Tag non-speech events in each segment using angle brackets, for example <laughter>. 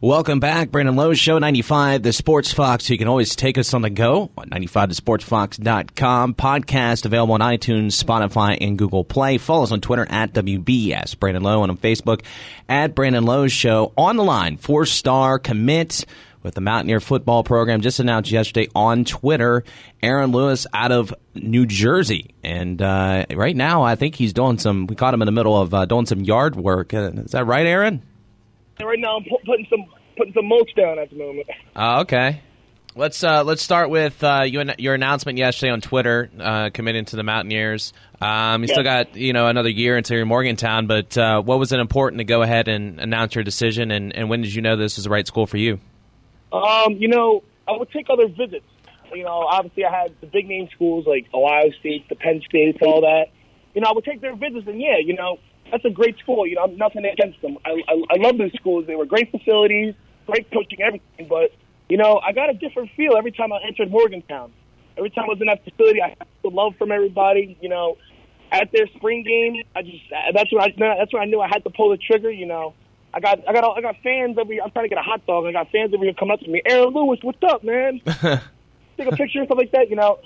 Welcome back, Brandon Lowe's Show 95, the Sports Fox. You can always take us on the go on 95thesportsfox.com. Podcast available on iTunes, Spotify, and Google Play. Follow us on Twitter at WBS Brandon Lowe and on Facebook at Brandon Lowe's Show. On the line, four star commit with the Mountaineer football program just announced yesterday on Twitter. Aaron Lewis out of New Jersey. And uh, right now, I think he's doing some, we caught him in the middle of uh, doing some yard work. Uh, is that right, Aaron? Right now, I'm pu- putting some putting some mulch down at the moment. Uh, okay. Let's uh, let's start with uh, you, your announcement yesterday on Twitter, uh, committing to the Mountaineers. Um, you Yeah. still got you know another year until you're in Morgantown, but uh, what was it important to go ahead and announce your decision, and, and when did you know this was the right school for you? Um, you know, I would take other visits. You know, obviously I had the big name schools like Ohio State, the Penn State, all that. You know, I would take their visits, and yeah, you know, that's a great school. You know, I'm nothing against them. I I, I love those schools. They were great facilities, great coaching, everything. But you know, I got a different feel every time I entered Morgantown. Every time I was in that facility, I had the love from everybody. You know, at their spring game, I just that's when I that's when I knew I had to pull the trigger. You know, I got I got I got fans every. I'm trying to get a hot dog. I got fans over here coming up to me. Aaron Lewis, what's up, man? <laughs> Take a picture and stuff like that. You know,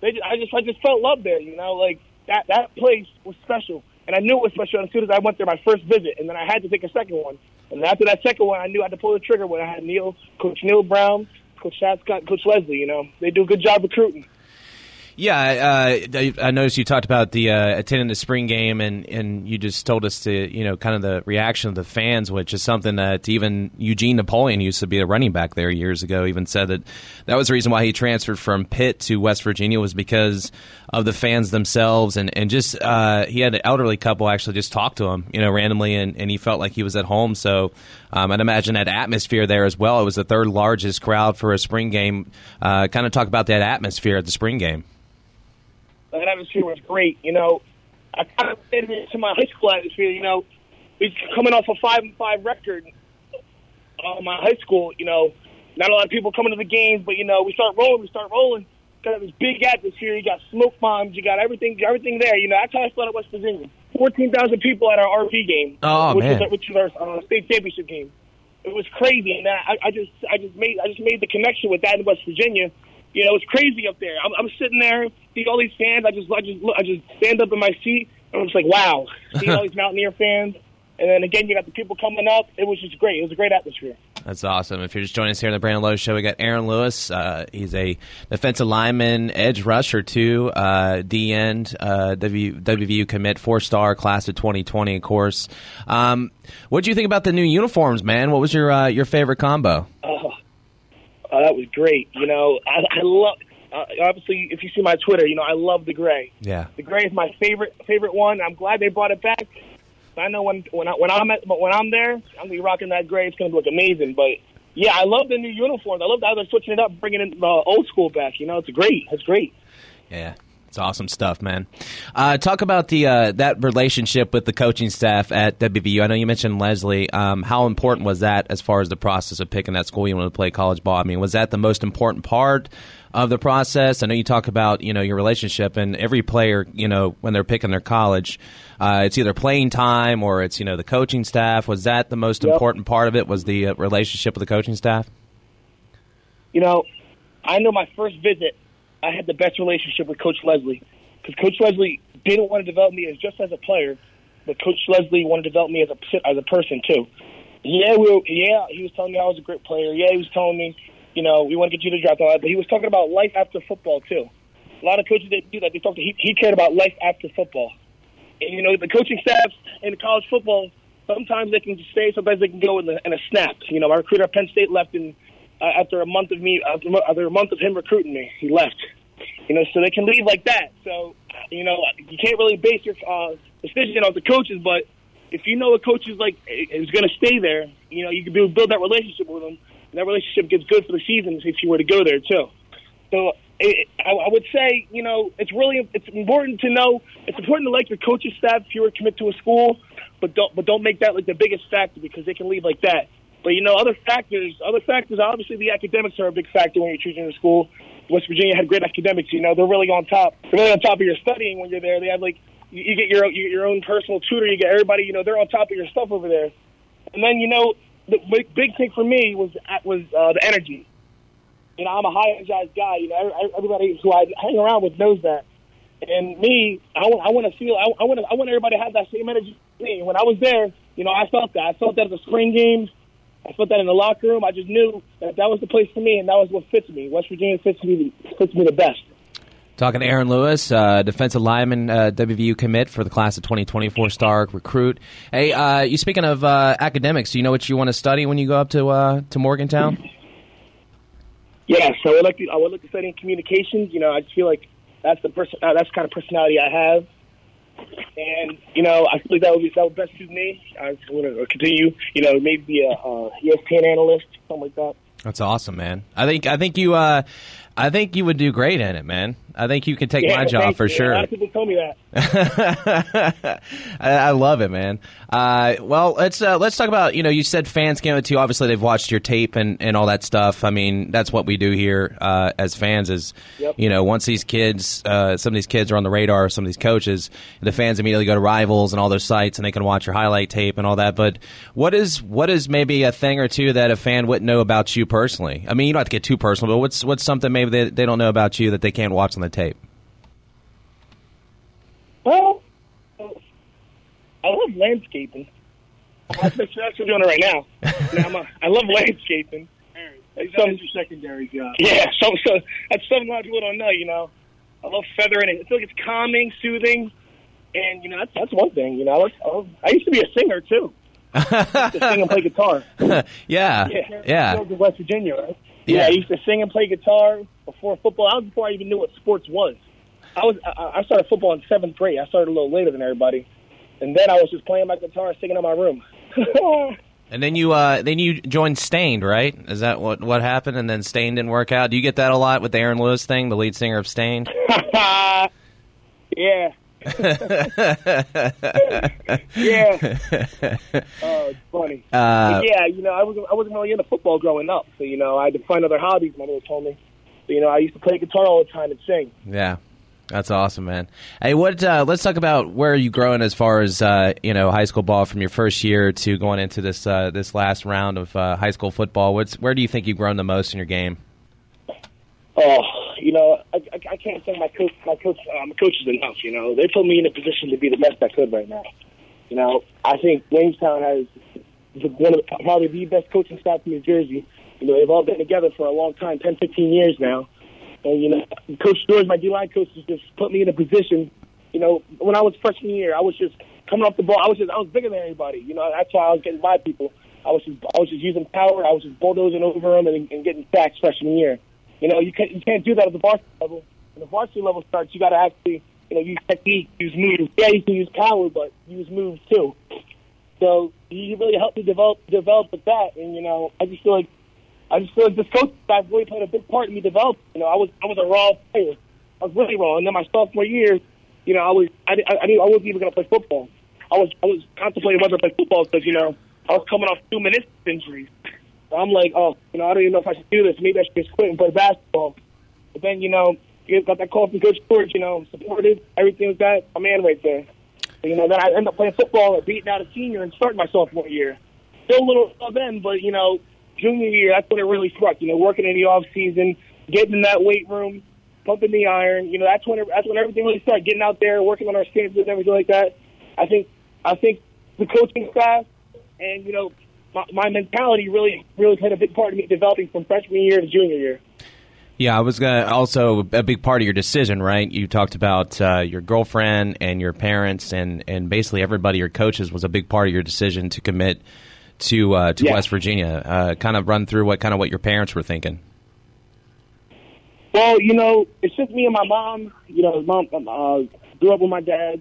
they just, I just I just felt love there. You know, like that that place was special, and I knew it was special as soon as I went there my first visit, and then I had to take a second one. And after that second one, I knew I had to pull the trigger when I had Neal, Coach Neal Brown, Coach Scott, Coach Lesley. You know, they do a good job recruiting. Yeah, uh, I noticed you talked about the uh, attending the spring game, and, and you just told us to you know kind of the reaction of the fans, which is something that even Eugene Napoleon used to be a running back there years ago. Even said that that was the reason why he transferred from Pitt to West Virginia was because of the fans themselves, and and just uh, he had an elderly couple actually just talk to him, you know, randomly, and, and he felt like he was at home. So um, I'd imagine that atmosphere there as well. It was the third largest crowd for a spring game. Uh, kind of talk about that atmosphere at the spring game. That atmosphere was great. You know, I kind of fit it into my high school atmosphere. You know, we coming off a five and five record. Uh, my high school, you know, not a lot of people coming to the games, but you know, we start rolling, we start rolling. Got this big atmosphere. You got smoke bombs. You got everything, everything there. You know, that's how I felt at West Virginia. Fourteen thousand people at our RP game. Oh, which man. Was, which was our uh, state championship game. It was crazy, and I, I just, I just made, I just made the connection with that in West Virginia. You know, it's crazy up there. I'm, I'm sitting there, see all these fans. I just, I just, look, I just stand up in my seat, and I'm just like, wow, seeing all these <laughs> Mountaineer fans. And then again, you got the people coming up. It was just great. It was a great atmosphere. That's awesome. If you're just joining us here on the Brandon Lowe Show, we got Aaron Lewis. Uh, he's a defensive lineman, edge rusher too, uh, D end, uh, w, WVU commit, four star class of 2020, of course. Um, what do you think about the new uniforms, man? What was your uh, your favorite combo? Oh, that was great. You know, I, I love. Uh, obviously, if you see my Twitter, you know I love the gray. Yeah. The gray is my favorite favorite one. I'm glad they brought it back. I know when when I, when I'm at, but when I'm there, I'm gonna be rocking that gray. It's gonna look amazing. But yeah, I love the new uniforms. I love that they're switching it up, bringing in the old school back. You know, it's great. It's great. Yeah. It's awesome stuff, man. Uh, talk about the uh, that relationship with the coaching staff at WVU. I know you mentioned Lesley. Um, how important was that as far as the process of picking that school you wanted to play college ball? I mean, was that the most important part of the process? I know you talk about you know your relationship, and every player, you know, when they're picking their college, uh, it's either playing time or it's you know the coaching staff. Was that the most Yep. important part of it? Was the uh, relationship with the coaching staff? You know, I know my first visit, I had the best relationship with Coach Lesley because Coach Lesley didn't want to develop me as just as a player, but Coach Lesley wanted to develop me as a as a person too. Yeah, we were, yeah, he was telling me I was a great player. Yeah, he was telling me, you know, we want to get you to all that, but he was talking about life after football too. A lot of coaches that do that, they talk he, he cared about life after football. And you know, the coaching staffs in college football, sometimes they can just stay, sometimes they can go in a, in a snap. You know, my recruiter at Penn State left in after a month of me after, after a month of him recruiting me, he left. You know, so they can leave like that. So, you know, you can't really base your uh, decision on the coaches, but if you know a coach is like is going to stay there, you know, you can build, that relationship with them, and that relationship gets good for the season if you were to go there too. So I, I would say, you know, it's really it's important to know. It's important to like your coaching staff if you were to commit to a school, but don't but don't make that like the biggest factor because they can leave like that. But you know, other factors, other factors. Obviously, the academics are a big factor when you're choosing a school. West Virginia had great academics. You know, they're really on top. They're really on top of your studying when you're there. They have like you, get your you get your own personal tutor. You get everybody. You know, they're on top of your stuff over there. And then you know, the big, big thing for me was was uh, the energy. You know, I'm a high energized guy. You know, everybody who I hang around with knows that. And me, I, I want to feel. I, I want. I want everybody to have that same energy. When I was there, you know, I felt that. I felt that at the spring games. I felt that in the locker room. I just knew that that was the place for me, and that was what fits me. West Virginia fits me fits me the best. Talking to Aaron Lewis, uh, defensive lineman, uh, WVU commit for the class of 2024 star recruit. Hey, uh, you speaking of uh, academics, do you know what you want to study when you go up to uh, to Morgantown? Yes, I would like to. I would like to study in communications. You know, I just feel like that's the person. Uh, that's the kind of personality I have, and you know, I like that would be that would best suit me. I want to continue. You know, maybe be a uh, ESPN analyst, something like that. That's awesome, man. I think I think you uh, I think you would do great in it, man. I think you can take yeah, my job for you. sure. A lot of people told me that. <laughs> I, I, love it, man. Uh, well, let's uh, let's talk about you know you said fans came to you. Obviously, they've watched your tape and, and all that stuff. I mean, that's what we do here uh, as fans. Is yep. you know once these kids, uh, some of these kids are on the radar. Some of these coaches, the fans immediately go to Rivals and all those sites, and they can watch your highlight tape and all that. But what is what is maybe a thing or two that a fan wouldn't know about you personally? I mean, you don't have to get too personal, but what's what's something maybe they, they don't know about you that they can't watch on the tape? Well, I love landscaping. That's what I'm doing right now. You know, I'm a, I love landscaping. That's some, your secondary job. Yeah, so, so that's something a lot of people don't know. You know, I love feathering it. I feel like it's calming, soothing, and you know that's that's one thing. You know, I, was, I, was, I used to be a singer too. I used to sing and play guitar. <laughs> yeah, yeah, yeah. West Virginia, right? Yeah. yeah, I used to sing and play guitar before football. I was before I even knew what sports was. I was I I started football in seventh grade. I started a little later than everybody, and then I was just playing my guitar, singing in my room. <laughs> and then you uh, then you joined Staind, right? Is that what what happened? And then Staind didn't work out. Do you get that a lot with the Aaron Lewis thing, the lead singer of Staind? <laughs> yeah. Yeah. <laughs> Oh, it's funny. Uh, yeah, you know, I wasn't I wasn't really into football growing up, so you know, I had to find other hobbies. My mother told me. So, you know, I used to play guitar all the time and sing. Yeah. That's awesome, man. Hey, what? Uh, let's talk about where are you growing as far as uh, you know high school ball from your first year to going into this uh, this last round of uh, high school football. What's where do you think you've grown the most in your game? Oh, you know, I, I, I can't thank my coach, my coach, uh, my coaches enough. You know, they put me in a position to be the best I could right now. You know, I think Williamstown has the, one of the, probably the best coaching staff in New Jersey. You know, they've all been together for a long time, 10, 15 years now and, you know, Coach George, my D-line coach, has just put me in a position, you know, when I was freshman year, I was just coming off the ball. I was just, I was bigger than everybody. You know, that's why I was getting by people. I was just, I was just using power. I was just bulldozing over them and, and getting sacks freshman year. You know, you can't, you can't do that at the varsity level. When the varsity level starts, you got to actually, you know, use technique, use moves. Yeah, you can use power, but use moves too. So you really helped me develop, develop with that. And, you know, I just feel like I just feel like this coach staff really played a big part in me developing. You know, I was I was a raw player. I was really raw. And then my sophomore year, you know, I was I I, I, I wasn't even going to play football. I was I was contemplating whether to play football because you know I was coming off two meniscus injuries. I'm like, oh, you know, I don't even know if I should do this. Maybe I should just quit and play basketball. But then, you know, got that call from Coach George. You know, supported everything was that a man right there. So, you know, then I ended up playing football and beating out a senior and starting my sophomore year. Still a little then, but you know, junior year, that's when it really struck. You know, working in the off season, getting in that weight room, pumping the iron. You know, that's when it, that's when everything really started. Getting out there, working on our stance and everything like that. I think I think the coaching staff and you know my, my mentality really really played a big part in me developing from freshman year to junior year. Yeah, I was gonna also a big part of your decision, right? You talked about uh, your girlfriend and your parents, and and basically everybody, your coaches, was a big part of your decision to commit to uh, to yeah. West Virginia. Uh, kind of run through what kind of what your parents were thinking. Well, you know, it's just me and my mom. You know, mom uh, grew up with my dad.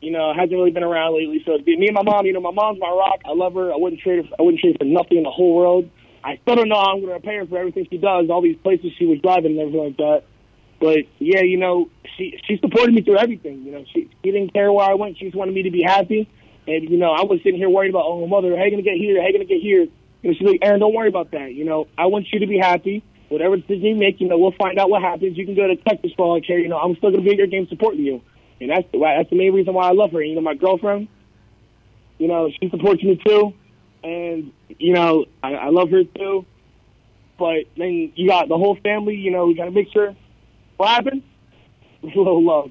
You know, hasn't really been around lately. So it'd be me and my mom. You know, my mom's my rock. I love her. I wouldn't trade her. I wouldn't trade her for nothing in the whole world. I still don't know how I'm going to repay her for everything she does, all these places she was driving and everything like that. But yeah, you know, she she supported me through everything. You know, she she didn't care where I went. She just wanted me to be happy. And, you know, I was sitting here worried about, oh, my mother, how you to get here? How you to get here? You know, she's like, Aaron, don't worry about that. You know, I want you to be happy. Whatever decision you make, you know, we'll find out what happens. You can go to Texas for all I care. You know, I'm still to be at game supporting you. And that's the, that's the main reason why I love her. You know, my girlfriend, you know, she supports me too. and you know I, I love her too. But then you got the whole family. You know, we got to make sure. What happened? <laughs> A little love.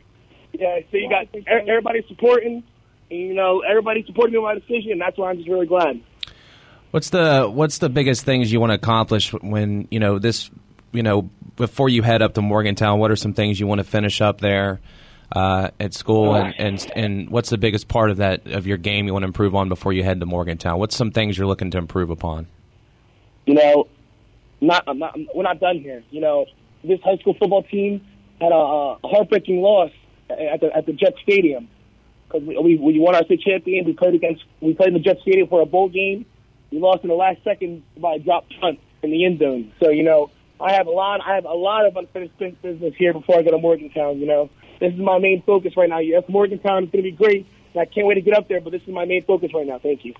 Yeah, so you got everybody supporting. And, you know, everybody supporting me in my decision. And that's why I'm just really glad. What's the What's the biggest things you want to accomplish when you know this? You know, before you head up to Morgantown, what are some things you want to finish up there uh, at school, and, and and what's the biggest part of that of your game you want to improve on before you head to Morgantown? What's some things you're looking to improve upon? You know, not, I'm not we're not done here. You know, this high school football team had a, a heartbreaking loss at the at the Jet Stadium because we, we we won our state champion. We played against we played in the Jet Stadium for a bowl game. We lost in the last second by a drop punt in the end zone. So you know, I have a lot I have a lot of unfinished business here before I go to Morgantown. You know, this is my main focus right now. Yes, Morgantown is going to be great. And I can't wait to get up there, but this is my main focus right now. Thank you.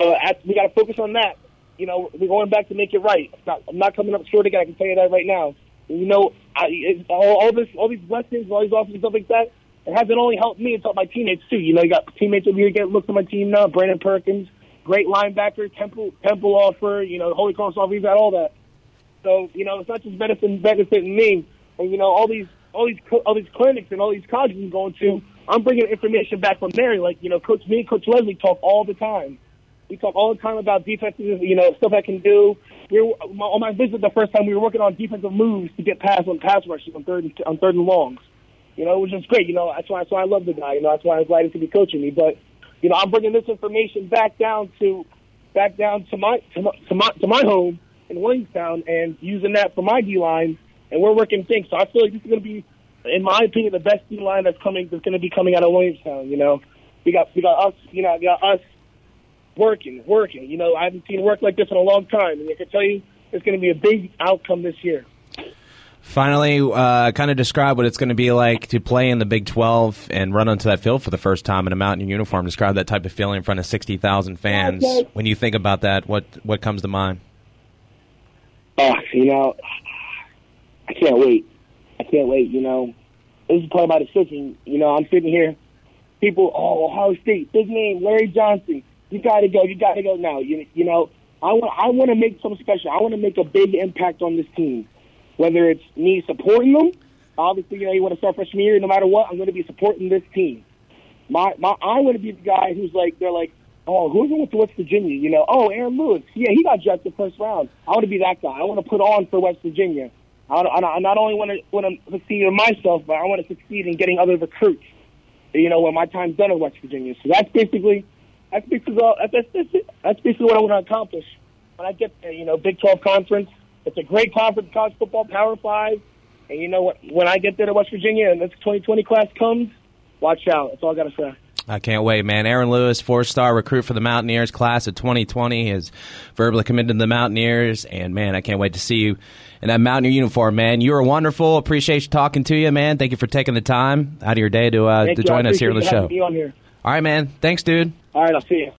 Uh, we got to focus on that. You know, we're going back to make it right. I'm not, I'm not coming up short again. I can tell you that right now. You know, I, it, all, all this, all these blessings, all these offers and stuff like that. It hasn't only helped me; it's helped my teammates too. You know, you got teammates over here getting looks at my team now. Brandon Perkins, great linebacker. Temple, Temple offer. You know, Holy Cross offer. We've got all that. So you know, it's not just benefiting benefiting me. And you know, all these all these all these clinics and all these colleges I'm going to. I'm bringing information back from there. Like you know, Coach me and Coach Lesley talk all the time. We talk all the time about defenses, you know, stuff I can do. We were, on my visit the first time, we were working on defensive moves to get past on pass rushes on third and, on third and longs. You know, which is great. You know, that's why that's why I love the guy. You know, that's why I'm glad could be coaching me. But you know, I'm bringing this information back down to back down to my to my to my, to my home in Williamstown and using that for my D line. And we're working things. So I feel like this is going to be, in my opinion, the best D line that's coming that's going to be coming out of Williamstown. You know, we got we got us. You know, we got us working, working. You know, I haven't seen work like this in a long time, and I can tell you, it's going to be a big outcome this year. Finally, uh, kind of describe what it's going to be like to play in the Big 12 and run onto that field for the first time in a Mountaineer uniform. Describe that type of feeling in front of 60,000 fans. Okay. When you think about that, what what comes to mind? Oh, you know, I can't wait. I can't wait. You know, this is part of my decision. You know, I'm sitting here. People, oh, Ohio State, big name, Larry Johnson. You got to go. You got to go now. You, you know, I want. I want to make something special. I want to make a big impact on this team. Whether it's me supporting them, obviously, you know, you want to start freshman year. No matter what, I'm going to be supporting this team. My, my, I want to be the guy who's like, they're like, oh, who's going to West Virginia? You know, oh, Aaron Lewis. Yeah, he got drafted first round. I want to be that guy. I want to put on for West Virginia. I, I, I not only want to want to succeed in myself, but I want to succeed in getting other recruits. You know, when my time's done at West Virginia. So that's basically that's basically all, that's, that's. That's basically what I want to accomplish when I get there. You know, Big 12 conference. It's a great conference, college football, Power Five. And you know what? When I get there to West Virginia and this 2020 class comes, watch out. That's all I got to say. I can't wait, man. Aaron Lewis, four star recruit for the Mountaineers class of 2020, is verbally committed to the Mountaineers. And, man, I can't wait to see you in that Mountaineer uniform, man. You are wonderful. Appreciate you talking to you, man. Thank you for taking the time out of your day to, uh, to you. Join us here on the show. on here. All right, man. Thanks, dude. All right, I'll see you.